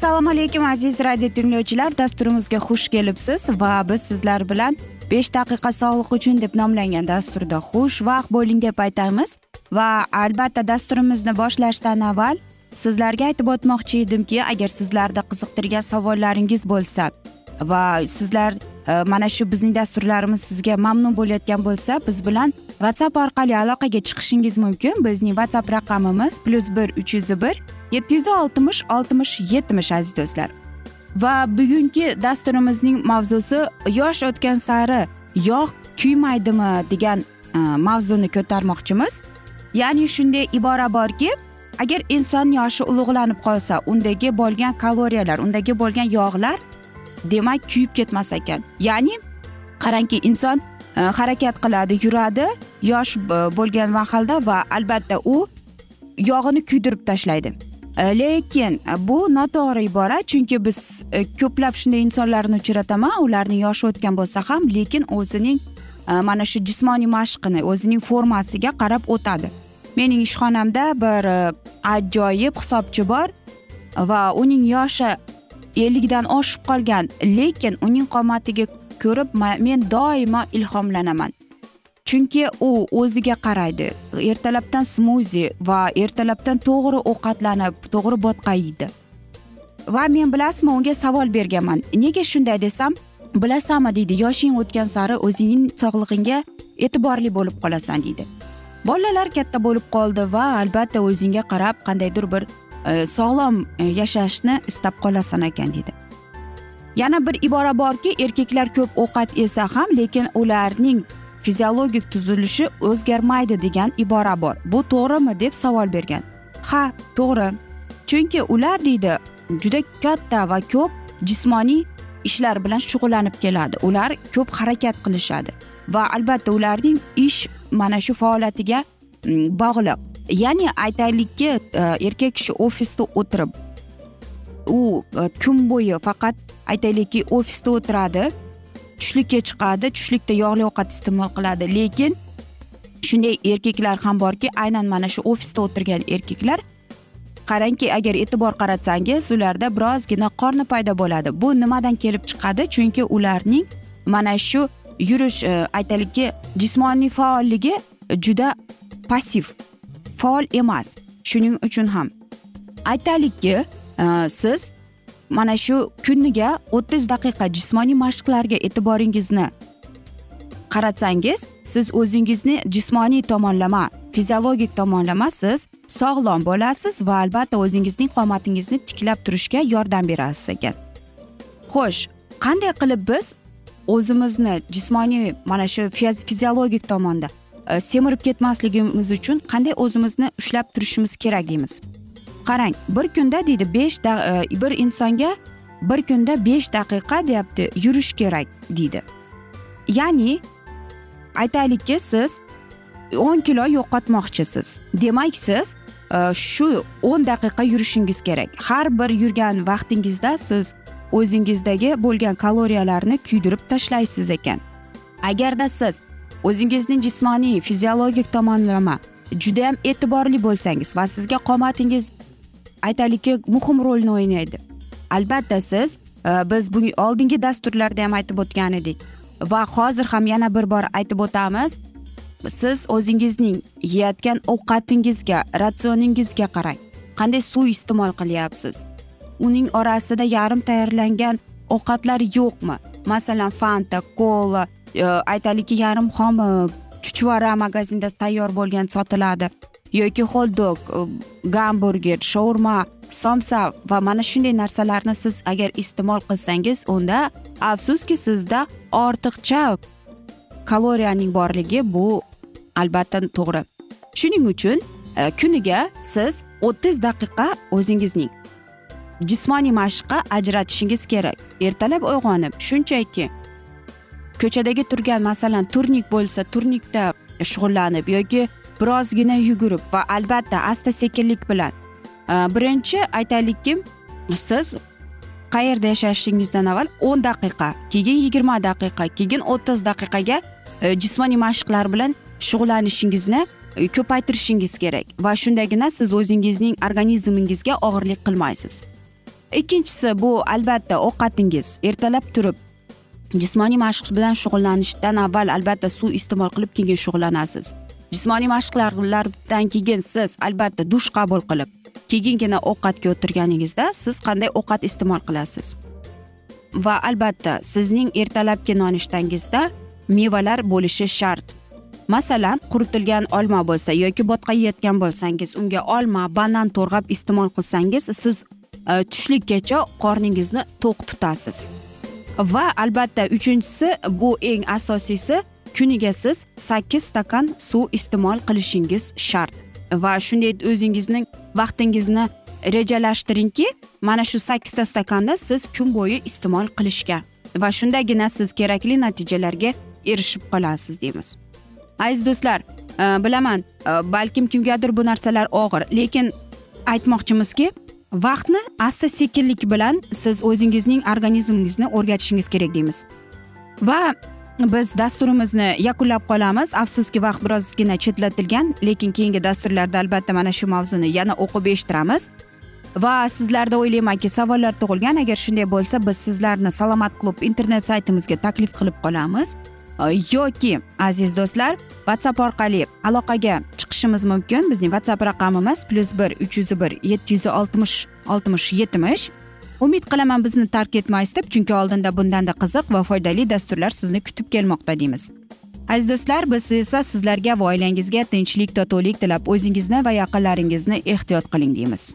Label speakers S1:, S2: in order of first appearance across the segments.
S1: assalomu alaykum aziz radio tinglovchilar. Dasturimizga xush kelibsiz va biz sizlar bilan besh daqiqa sog'liq uchun deb nomlangan dasturda xushvaqt bo'ling deb aytamiz. Va albatta dasturimizni boshlashdan avval sizlarga aytib o'tmoqchi edimki agar sizlarda qiziqtirgan savollaringiz bo'lsa va sizlar Э, mana shu bizning dasturlarimiz sizga mamnun bo'layotgan bo'lsa biz bilan whatsapp orqali aloqaga chiqishingiz mumkin. Bizning whatsapp raqamimiz plyus bir uch yuz bir yetti yuz oltmish oltmish yetmish aziz do'stlar. Va bugungi dasturimizning mavzusi yosh o'tgan sari yog' kuymaydimi degan e, mavzuni ko'tarmoqchimiz. Ya'ni shunday ibora borki agar inson yoshi ulug'lanib qolsa undagi bo'lgan kaloriyalar undagi bo'lgan yog'lar demak kuyib ketmas ekan. Ya'ni qarangki inson e, harakat qiladi yuradi yosh e, bo'lgan mahalda va albatta u yog'ini kuydirib tashlaydi. E, lekin e, bu noto'g'ri ibora chunki biz ko'plab shunday insonlarni uchrataman ularni yoshi o'tgan bo'lsa ham lekin o'zining mana shu jismoniy mashqini o'zining formasiga qarab o'tadi. Mening ishxonamda bir ajoyib hisobchi bor va uning yoshi ellikdan oshib qolgan lekin uning qomatiga ko'rib men doimo ilhomlanaman. Chunki u o'ziga qaraydi ertalabdan smuzi va ertalabdan to'g'ri ovqatlanib to'g'ri botqa yeydi. Va men bilasizmi unga savol berganman nega shunday desam? Bilasanmi deydi yoshing o'tgan sari o'zingning sog'lig'ingga e'tiborli bo'lib qolasan deydi. Bolalar katta bo'lib qoldi va albatta o'zingga qarab qandaydir bir E, sog'lom e, yashashni istab qolasan ekan deydi yana bir ibora borki erkaklar ko'p ovqat yesa ham lekin ularning fiziologik tuzilishi o'zgarmaydi degan ibora bor. Bu to'g'rimi? deb savol bergan. Ha to'g'ri. Chunki ular deydi juda katta va ko'p jismoniy ishlar bilan shug'ullanib keladi. Ular ko'p harakat qilishadi va albatta ularning ish mana shu faoliyatiga bog'liq. Ya'ni aytaylikki erkak kishi ofisda o'tirib u kun bo'yi faqat aytaylikki ofisda o'tiradi tushlikka chiqadi tushlikda yog'li ovqat iste'mol qiladi lekin shunday erkaklar ham borki aynan mana shu ofisda o'tirgan erkaklar qarangki agar e'tibor qaratsangiz ularda birozgina qorni paydo bo'ladi bu nimadan kelib chiqadi chunki ularning mana shu yurish aytaylikki jismoniy faolligi juda passiv faol emas. Shuning uchun ham. Aytaylikki e, siz mana shu kuniga o'ttiz daqiqa jismoniy mashqlarga e'tiboringizni qaratsangiz siz o'zingizni jismoniy tomonlama fiziologik tomonlama siz sog'lom bo'lasiz va albatta o'zingizning qomatingizni tiklab turishga yordam berasiz ekan. Xo'sh qanday qilib biz o'zimizni jismoniy mana shu fiziologik tomonda semirib ketmasligimiz uchun qanday o'zimizni ushlab turishimiz kerak deymiz qarang bir kunda deydi besh bir insonga bir kunda besh daqiqa deyapti yurish kerak deydi ya'ni aytaylikki siz o'n kilo yo'qotmoqchisiz demak siz shu o'n daqiqa yurishingiz kerak har bir yurgan vaqtingizda siz o'zingizdagi bo'lgan kaloriyalarni kuydirib tashlaysiz ekan agarda siz o'zingizning jismoniy fiziologik tomonlama judayam e'tiborli bo'lsangiz va sizga qomatingiz aytaylikki muhim rolni o'ynaydi. Albatta siz e, biz bu oldingi dasturlarda ham aytib o'tgan edik va hozir ham yana bir bor aytib o'tamiz. Siz o'zingizning yeyotgan ovqatingizga ratsioningizga qarang. Qanday suv iste'mol qilyapsiz? Uning orasida yarim tayyorlangan ovqatlar yo'qmi? Masalan fanta kola Э, aytaylikki yarim xom e, chuchvara magazinda tayyor bo'lgan sotiladi. Yoki hot dog e, gamburger shaurma somsa va mana shunday narsalarni siz agar iste'mol qilsangiz unda afsuski sizda ortiqcha kaloriyaning borligi bu albatta to'g'ri. Shuning uchun e, kuniga siz o'ttiz daqiqa o'zingizning jismoniy mashqqa ajratishingiz kerak. Ertalab uyg'onib shunchaki ko'chadagi turgan masalan turnik bo'lsa turnikda shug'ullanib yoki birozgina yugurib va albatta asta sekinlik bilan. Birinchi aytaylikki siz qayerda yashashingizdan avval o'n daqiqa keyin yigirma daqiqa keyin o'ttiz daqiqaga e, jismoniy mashqlar bilan shug'ullanishingizni e, ko'paytirishingiz kerak va shundagina siz o'zingizning organizmingizga og'irlik qilmaysiz. Ikkinchisi bu albatta ovqatingiz ertalab turib jismoniy mashq bilan shug'ullanishdan avval albatta suv iste'mol qilib keyin shug'ullanasiz. Jismoniy mashqlardan keyin siz albatta dush qabul qilib keyingina ovqatga o'tirganingizda siz qanday ovqat iste'mol qilasiz? Va albatta sizning ertalabki nonushtangizda mevalar bo'lishi shart. Masalan quritilgan olma bo'lsa yoki bo'tqa yeyotgan bo'lsangiz unga olma banan to'rg'ab iste'mol qilsangiz siz Э, tushlikkacha qorningizni to'q tutasiz. Va albatta uchinchisi bu eng asosiysi kuniga siz sakkiz stakan suv iste'mol qilishingiz shart. Va shunday o'zingizning vaqtingizni rejalashtiringki mana shu sakkizta stakanni siz kun bo'yi iste'mol qilishga. Va shundagina siz kerakli natijalarga erishib qolasiz deymiz. Aziz do'stlar e, bilaman e, balkim kimgadir bu narsalar og'ir lekin aytmoqchimizki vaqtni asta sekinlik bilan siz o'zingizning organizmingizni o'rgatishingiz kerak deymiz. Va biz dasturimizni yakunlab qolamiz. Afsuski vaqt birozgina chetlatilgan lekin keyingi dasturlarda albatta mana shu mavzuni yana o'qib eshittiramiz. Va sizlarda o'ylaymanki savollar tug'ilgan. Agar shunday bo'lsa biz sizlarni salomat klub internet saytimizga taklif qilib qolamiz. Э, yoki aziz do'stlar whatsapp orqali aloqaga chiqishimiz mumkin. Bizning whatsapp raqamimiz plyus bir uch yuz bir yetti yuz oltmish oltmish yetmish. Umid qilaman bizni tark etmaysiz deb chunki oldinda bundanda qiziq va foydali dasturlar sizni kutib kelmoqda deymiz. Aziz do'stlar biz esa sizlarga va oilangizga tinchlik totuvlik tilab o'zingizni va yaqinlaringizni ehtiyot qiling deymiz.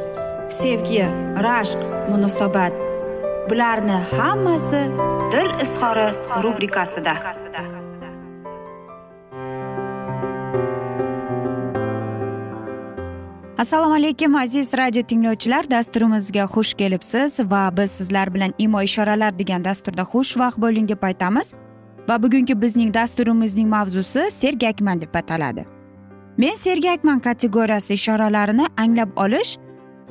S1: sevgi rashq munosabat. Bularni hammasi dil izhori rubrikasida. Assalomu alaykum aziz radio tinglovchilar. Dasturimizga xush kelibsiz va biz sizlar bilan imo ishoralar degan dasturda xushvaqt bo'ling deb aytamiz. Va bugungi bizning dasturimizning mavzusi sergakman deb ataladi. Men sergakman kategoriyasi ishoralarini anglab olish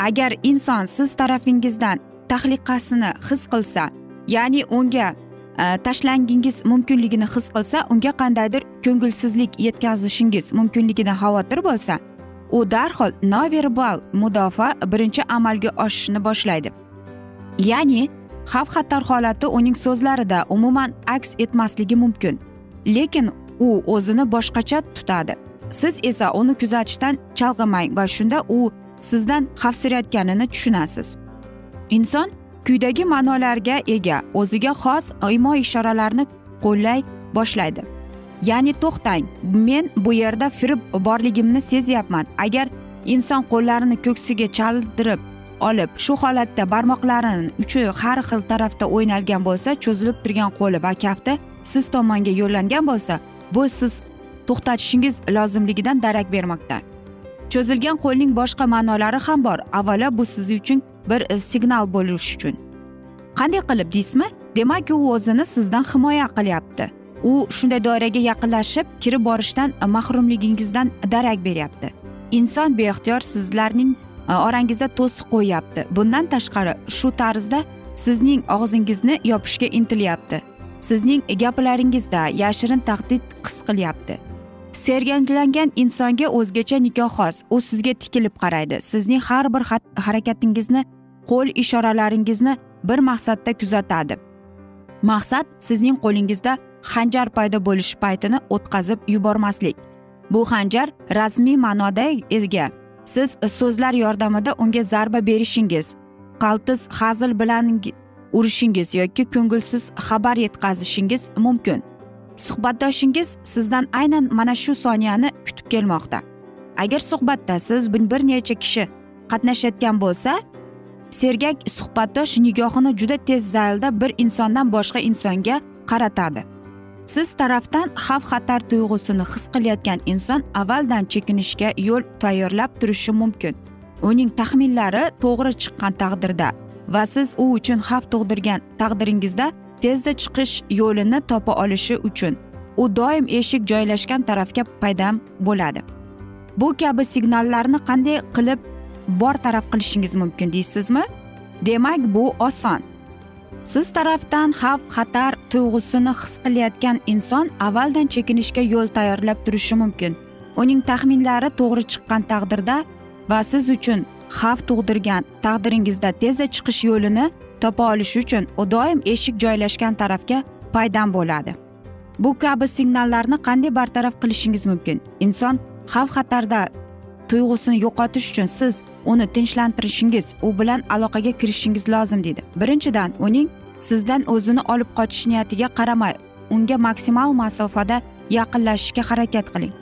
S1: agar inson siz tarafingizdan tahliqasini his qilsa ya'ni unga e, tashlangingiz mumkinligini his qilsa unga qandaydir ko'ngilsizlik yetkazishingiz mumkinligidan xavotir bo'lsa u darhol noverbal mudofaa birinchi amalga oshishni boshlaydi. Ya'ni xavf xatar holati uning so'zlarida umuman aks etmasligi mumkin lekin u o'zini boshqacha tutadi. Siz esa uni kuzatishdan chalg'imang va shunda u sizdan xavfsirayotganini tushunasiz. Inson quyidagi ma'nolarga ega o'ziga xos imo ishoralarni qo'llay boshlaydi. Ya'ni to'xtang men bu yerda firib borligimni sezyapman. Agar inson qo'llarini ko'ksiga chaldirib olib shu holatda barmoqlarini uchi har xil tarafda o'ynalgan bo'lsa cho'zilib turgan qo'li va kafti siz tomonga yo'llangan bo'lsa bu siz to'xtatishingiz lozimligidan darak bermoqda. Cho'zilgan qo'lning boshqa ma'nolari ham bor. Avvalo bu siz uchun bir e, signal bo'lishi uchun. Qanday qilib deysizmi? Demak u o'zini sizdan himoya qilyapti. U shunday doiraga yaqinlashib kirib borishdan e, mahrumligingizdan darak beryapti. Inson beixtiyor sizlarning e, orangizda to'siq qo'yyapti. Bundan tashqari shu tarzda sizning og'zingizni yopishga intilyapti. Sizning gaplaringizda yashirin tahdid his qilyapti. Sergaklangan insonga o'zgacha nikoh xos. U sizga tikilib qaraydi. Sizning har bir harakatingizni qo'l ishoralaringizni bir maqsadda kuzatadi. Maqsad sizning qo'lingizda xanjar paydo bo'lishi paytini o'tkazib yubormaslik. Bu xanjar rasmiy ma'noda ega. Siz so'zlar yordamida unga zarba berishingiz qaltis hazil bilan urishingiz yoki ko'ngilsiz xabar yetkazishingiz mumkin. Suhbatdoshingiz sizdan aynan mana shu soniyani kutib kelmoqda. Agar suhbatda siz bir necha kishi qatnashayotgan bo'lsa sergak suhbatdosh nigohini juda tez zaylda bir insondan boshqa insonga qaratadi. Siz tarafdan xavf xatar tuyg'usini his qilayotgan inson avvaldan chekinishga yo'l tayyorlab turishi mumkin. Uning taxminlari to'g'ri chiqqan taqdirda va siz u uchun xavf tug'dirgan taqdiringizda tezda chiqish yo'lini topa olishi uchun u doim eshik joylashgan tarafga paydam bo'ladi. Bu kabi signallarni qanday qilib bor taraf qilishingiz mumkin deysizmi? Demak bu oson. Siz tarafdan xavf xatar tuyg'usini his qilayotgan inson avvaldan chekinishga yo'l tayyorlab turishi mumkin. Uning taxminlari to'g'ri chiqqan taqdirda va siz uchun xavf tug'dirgan taqdiringizda tezda chiqish yo'lini topa olish uchun u doim eshik joylashgan tarafga paydam bo'ladi. Bu kabi signallarni qanday bartaraf qilishingiz mumkin? Inson xavf xatarda tuyg'usini yo'qotish uchun siz uni tinchlantirishingiz u bilan aloqaga kirishishingiz lozim deydi. Birinchidan uning sizdan o'zini olib qochish niyatiga qaramay unga maksimal masofada yaqinlashishga harakat qiling.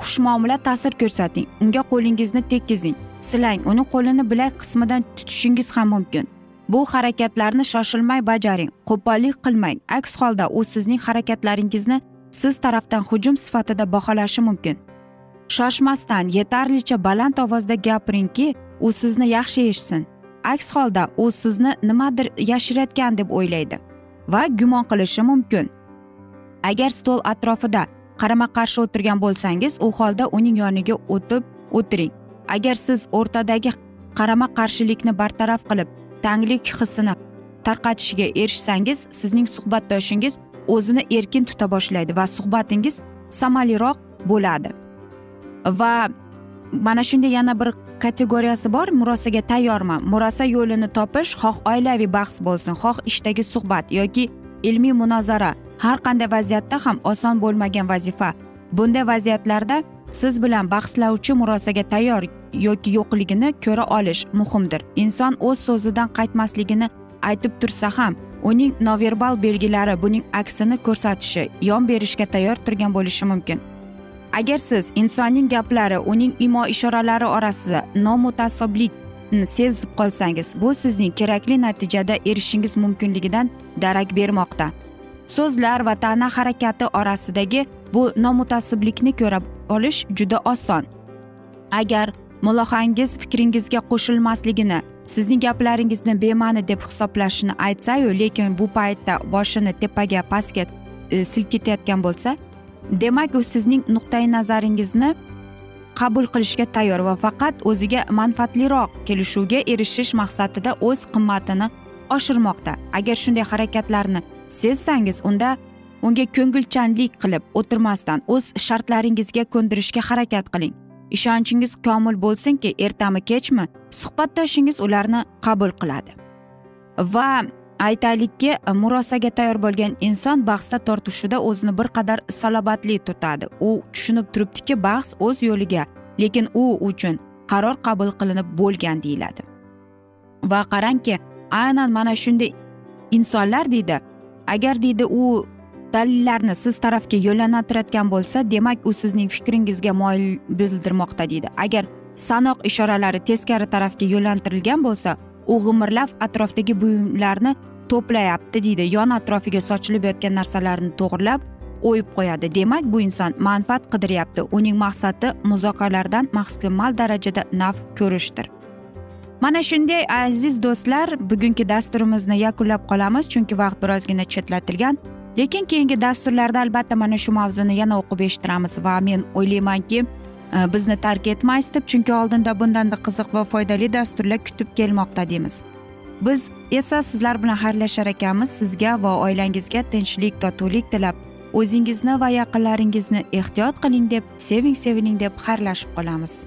S1: Xushmuomala ta'sir ko'rsating unga qo'lingizni tekkizing silang uni qo'lini bilak qismidan tutishingiz ham mumkin. Bu harakatlarni shoshilmay bajaring qo'pollik qilmang. Aks holda u sizning harakatlaringizni siz tarafdan hujum sifatida baholashi mumkin. Shoshmasdan yetarlicha baland ovozda gapiringki u sizni yaxshi eshitsin. Aks holda u sizni nimadir yashirayotgan deb o'ylaydi va gumon qilishi mumkin. Agar stol atrofida qarama qarshi o'tirgan bo'lsangiz u holda uning yoniga o'tib o'tiring. Agar siz o'rtadagi qarama qarshilikni bartaraf qilib tanglik hissini tarqatishiga erishsangiz sizning suhbatdoshingiz o'zini erkin tuta boshlaydi va suhbatingiz samaraliroq bo'ladi. Va mana shunday yana bir kategoriyasi bor murosaga tayyorman murosa yo'lini topish xoh oilaviy bahs bo'lsin xoh ishdagi suhbat yoki ilmiy munozara. Har qanday vaziyatda ham oson bo'lmagan vazifa. Bunday vaziyatlarda siz bilan bahslovchi murosaga tayyor yoki yo'qligini ko'ra olish muhimdir. Inson o'z so'zidan qaytmasligini aytib tursa ham uning noverbal belgilari buning aksini ko'rsatishi yon berishga tayyor turgan bo'lishi mumkin. Agar siz insonning gaplari uning imo ishoralari orasida nomutasoblikni sezib qolsangiz bu sizning kerakli natijada erishishingiz mumkinligidan darak bermoqda. So'zlar va tana harakati orasidagi bu nomutasiblikni ko'ra olish juda oson. Agar mulohangiz fikringizga qo'shilmasligini sizning gaplaringizni bema'ni deb hisoblashini aytsayu lekin bu paytda boshini tepaga pastga e, silkitayotgan bo'lsa demak u sizning nuqtai nazaringizni qabul qilishga tayyor va faqat o'ziga manfaatliroq kelishuvga erishish maqsadida o'z qimmatini oshirmoqda. Agar shunday harakatlarni sezsangiz unda unga ko'ngilchanlik qilib o'tirmasdan o'z shartlaringizga ko'ndirishga harakat qiling. Ishonchingiz komil bo'lsinki ertami kechmi suhbatdoshingiz ularni qabul qiladi. Va aytaylikki murosaga tayyor bo'lgan inson bahsda tortishuvda o'zini bir qadar salobatli tutadi. U tushunib turibdiki bahs o'z yo'liga lekin u uchun qaror qabul qilinib bo'lgan deyiladi. Va qarangki aynan mana shunday insonlar deydi agar deydi u dalillarni siz tarafga yo'llantirayotgan bo'lsa demak u sizning fikringizga moyil bildirmoqda deydi. Agar sanoq ishoralari teskari tarafga yo'llantirilgan bo'lsa u g'imirlab atrofdagi buyumlarni to'playapti deydi. Yon atrofiga sochilib yotgan narsalarni to'g'irlab o'yib qo'yadi. Demak bu inson manfaat qidiryapti. Uning maqsadi muzokaralardan maksimal darajada naf ko'rishdir. Mana shunday aziz do'stlar bugungi dasturimizni yakunlab qolamiz chunki vaqt birozgina chetlatilgan. Lekin keyingi dasturlarda albatta mana shu mavzuni yana o'qib eshittiramiz va men o'ylaymanki e, bizni tark etmaysiz deb chunki oldinda bundanda qiziq va foydali dasturlar kutib kelmoqda deymiz. Biz esa sizlar bilan xayrlashar ekanmiz sizga va oilangizga tinchlik totuvlik tilab. O'zingizni va yaqinlaringizni ehtiyot qiling deb seving seviling deb xayrlashib qolamiz.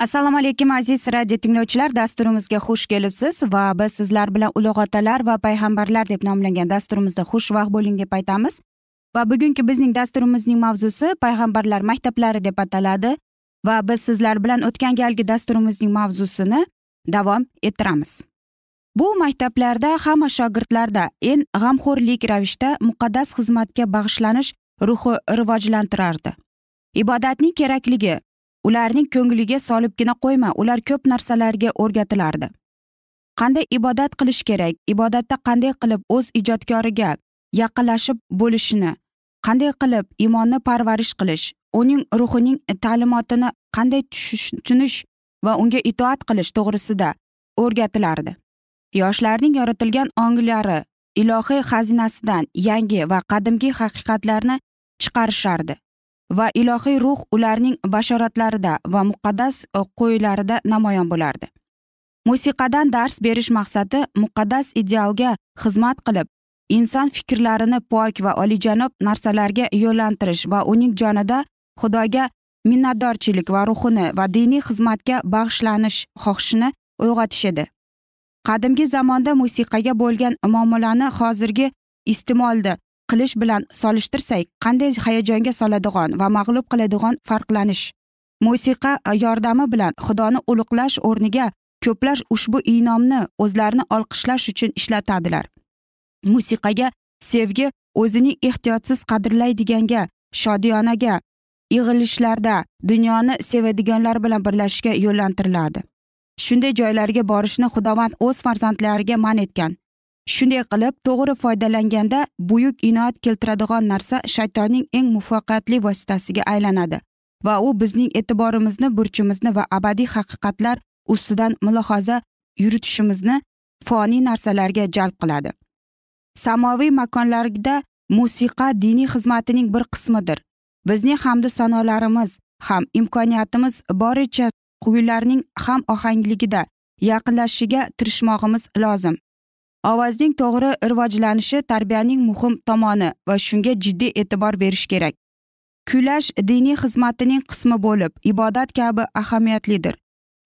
S1: Assalomu alaykum aziz radio tinglovchilar. Dasturimizga xush kelibsiz va biz sizlar bilan ulug' otalar va payg'ambarlar deb nomlangan dasturimizda xushvaqt bo'ling deb aytamiz. Va bugungi bizning dasturimizning mavzusi payg'ambarlar maktablari deb ataladi va biz sizlar bilan o'tgan galgi dasturimizning mavzusini davom ettiramiz. Bu maktablarda hamma shogirdlarda eng g'amxo'rlik ravishda muqaddas xizmatga bag'ishlanish ruhi rivojlantirardi. Ibodatning kerakligi ularning ko'ngliga solibgina qo'yma ular ko'p narsalarga o'rgatilardi. Qanday ibodat qilish kerak? Ibodatda qanday qilib o'z ijodkoriga yaqinlashib bo'lishni qanday qilib iymonni parvarish qilish uning ruhining ta'limotini qanday tushunish va unga itoat qilish to'g'risida o'rgatilardi. Yoshlarning yoritilgan onglari ilohiy xazinasidan yangi va qadimgi haqiqatlarni chiqarishardi. Va ilohiy ruh ularning bashoratlarida va muqaddas e, qo'ylarida namoyon bo'lardi. Musiqadan dars berish maqsadi muqaddas idealga xizmat qilib inson fikrlarini pok va olijanob narsalarga yo'llantirish va uning jonida xudoga minnatdorchilik va ruhini va diniy xizmatga bag'ishlanish xohishini uyg'otish edi. Qadimgi zamonda musiqaga bo'lgan muomalani hozirgi iste'molda qilish bilan solishtirsak qanday hayajonga soladigan va mag'lub qiladigan farqlanish. Musiqa yordami bilan xudoni ulug'lash o'rniga ko'plar ushbu inomni o'zlarini olqishlash uchun ishlatadilar. Musiqaga sevgi o'zining ehtiyotsiz qadrlaydiganga shodiyonaga yig'ilishlarda dunyoni sevadiganlar bilan birlashishga yo'llantiriladi. Shunday joylarga borishni xudovand o'z farzandlariga man etgan. Shunday qilib to'g'ri foydalanganda buyuk inoat keltiradigan narsa shaytonning eng muvaffaqiyatli vositasiga aylanadi va u bizning e'tiborimizni burchimizni va abadiy haqiqatlar ustidan mulohaza yuritishimizni foniy narsalarga jalb qiladi. Samoviy makonlarda musiqa diniy xizmatining bir qismidir. Bizning hamdu sanolarimiz ham imkoniyatimiz boricha quylarning ham ohangligida yaqinlashishiga tirishmog'imiz lozim. Ovozning to'g'ri rivojlanishi tarbiyaning muhim tomoni va shunga jiddiy e'tibor berish kerak. Kuylash diniy xizmatining qismi bo'lib ibodat kabi ahamiyatlidir.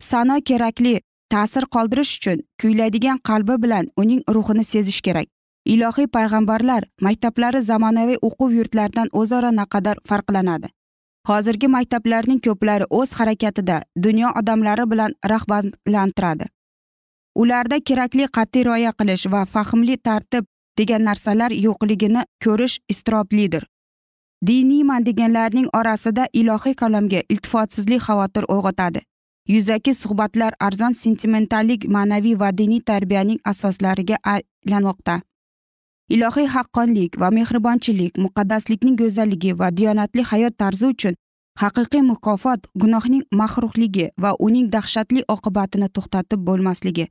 S1: Sano kerakli ta'sir qoldirish uchun kuylaydigan qalbi bilan uning ruhini sezish kerak. Ilohiy payg'ambarlar maktablari zamonaviy o'quv yurtlaridan o'zaro naqadar farqlanadi. Hozirgi maktablarning ko'plari o'z harakatida dunyo odamlari bilan rag'batlantiradi. Ularda kerakli qat'iy rioya qilish va fahmli tartib degan narsalar yo'qligini ko'rish iztiroblidir. Diniyman deganlarning orasida ilohiy kalomga iltifotsizlik xavotir uyg'otadi. Yuzaki suhbatlar arzon sentimentallik ma'naviy va diniy tarbiyaning asoslariga aylanmoqda. Ilohiy haqqonlik va mehribonchilik muqaddaslikning go'zalligi va diyonatli hayot tarzi uchun haqiqiy mukofot gunohning mahruhligi va uning dahshatli oqibatini to'xtatib bo'lmasligi.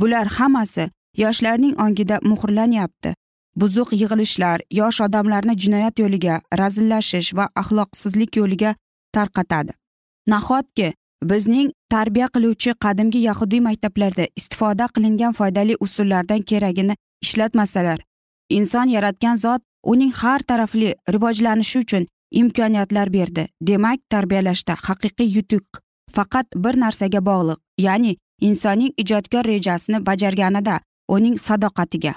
S1: Bular hammasi yoshlarning ongida muhrlanyapti. Buzuq yig'ilishlar yosh odamlarni jinoyat yo'liga razillashish va axloqsizlik yo'liga tarqatadi. Nahotki bizning tarbiya qiluvchi qadimgi yahudiy maktablarda istifoda qilingan foydali usullardan keragini ishlatmasalar inson yaratgan zot uning har tarafli rivojlanishi uchun imkoniyatlar berdi. Demak tarbiyalashda haqiqiy yutuq faqat bir narsaga bog'liq ya'ni insonning ijodkor rejasini bajarganida uning sadoqatiga.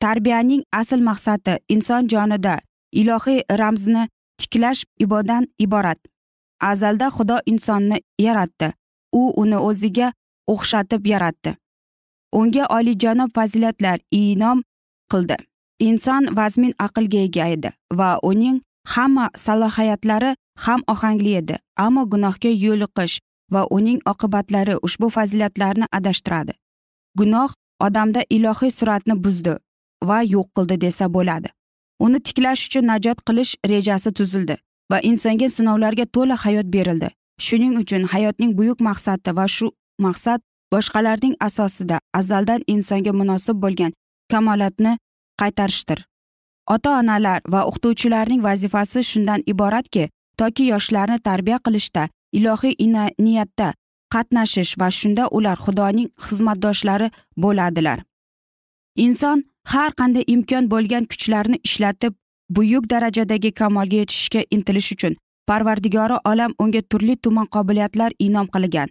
S1: Tarbiyaning asl maqsadi inson jonida ilohiy ramzni tiklash ibodan iborat. Azalda xudo insonni yaratdi. U uni o'ziga o'xshatib yaratdi. Unga oliyjanob fazilatlar inom qildi. Inson vazmin aqlga ega edi va uning hamma salohiyatlari ham ohangli edi. Ammo gunohga yo'liqish va uning oqibatlari ushbu fazilatlarni adashtiradi. Gunoh odamda ilohiy suratni buzdi va yo'q qildi desa bo'ladi. Uni tiklash uchun najot qilish rejasi tuzildi va insonga sinovlarga to'la hayot berildi. Shuning uchun hayotning buyuk maqsadi va shu maqsad boshqalarning asosida azaldan insonga munosib bo'lgan kamolatni qaytarishdir. Ota onalar va o'qituvchilarning vazifasi shundan iboratki toki yoshlarni tarbiya qilishda ilohiy niyatda qatnashish va shunda ular xudoning xizmatdoshlari bo'ladilar. Inson har qanday imkon bo'lgan kuchlarni ishlatib buyuk darajadagi kamolga yetishishga intilish uchun parvardigori olam unga turli tuman qobiliyatlar inom qilgan.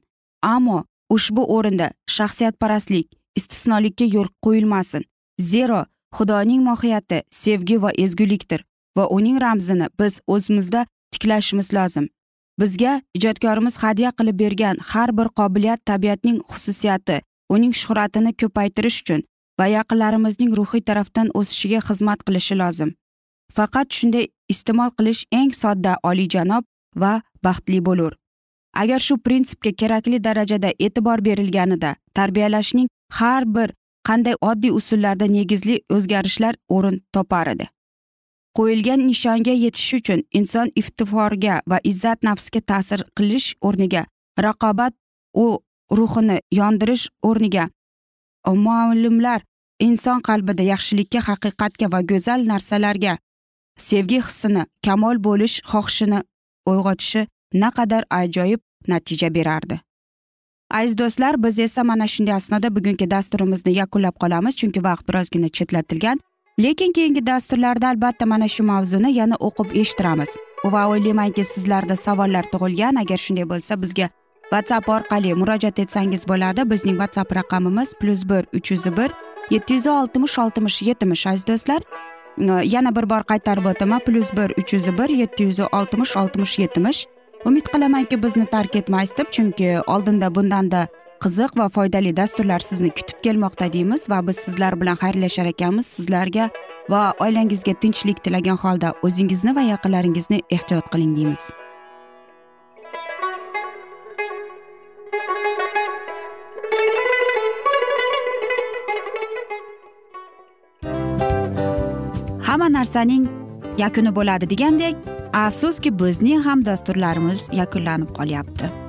S1: Ammo ushbu o'rinda shaxsiyatparastlik istisnolikka yo'l qo'yilmasin. Zero xudoning mohiyati sevgi va ezgulikdir va uning ramzini biz o'zimizda tiklashimiz lozim. Bizga ijodkorimiz hadya qilib bergan har bir qobiliyat tabiatning xususiyati uning shuhratini ko'paytirish uchun va yaqinlarimizning ruhiy tarafdan o'sishiga xizmat qilishi lozim. Faqat shunday iste'mol qilish eng sodda oliyjanob va baxtli bo'lur. Agar shu prinsipga kerakli darajada e'tibor berilganida tarbiyalashning har bir qanday oddiy usullarda negizli o'zgarishlar o'rin topar edi. Qo'yilgan nishonga yetish uchun inson iftiforga va izzat nafsga ta'sir qilish o'rniga raqobat u ruhini yondirish o'rniga e, muallimlar inson qalbida yaxshilikka haqiqatga va go'zal narsalarga sevgi hissini kamol bo'lish xohishini uyg'otishi naqadar ajoyib natija berardi. Aziz do'stlar biz esa mana shunday asnoda bugungi dasturimizni yakunlab qolamiz chunki vaqt birozgina chetlatilgan. Lekin keyingi dasturlarda albatta mana shu mavzuni yana o'qib eshittiramiz. Va o'ylaymanki sizlarda savollar tug'ilgan. Agar shunday bo'lsa bizga whatsapp orqali murojaat etsangiz bo'ladi. Bizning whatsapp raqamimiz plyus bir uch yuz bir yetti yuz oltmish oltmish yetmish aziz do'stlar yana bir bor qaytarib o'taman plyus bir uch yuz bir yetti yuz oltmish oltmish yetmish umid qilamanki bizni tark etmaysiz deb chunki oldinda bundanda qiziq va foydali dasturlar sizni kutib kelmoqda deymiz va biz sizlar bilan xayrlashar ekanmiz. Sizlarga va oilangizga tinchlik tilagan holda o'zingizni va yaqinlaringizni ehtiyot qiling deymiz. Hamma narsaning yakuni bo'ladi degandek afsuski bizning ham dasturlarimiz yakunlanib qolyapti.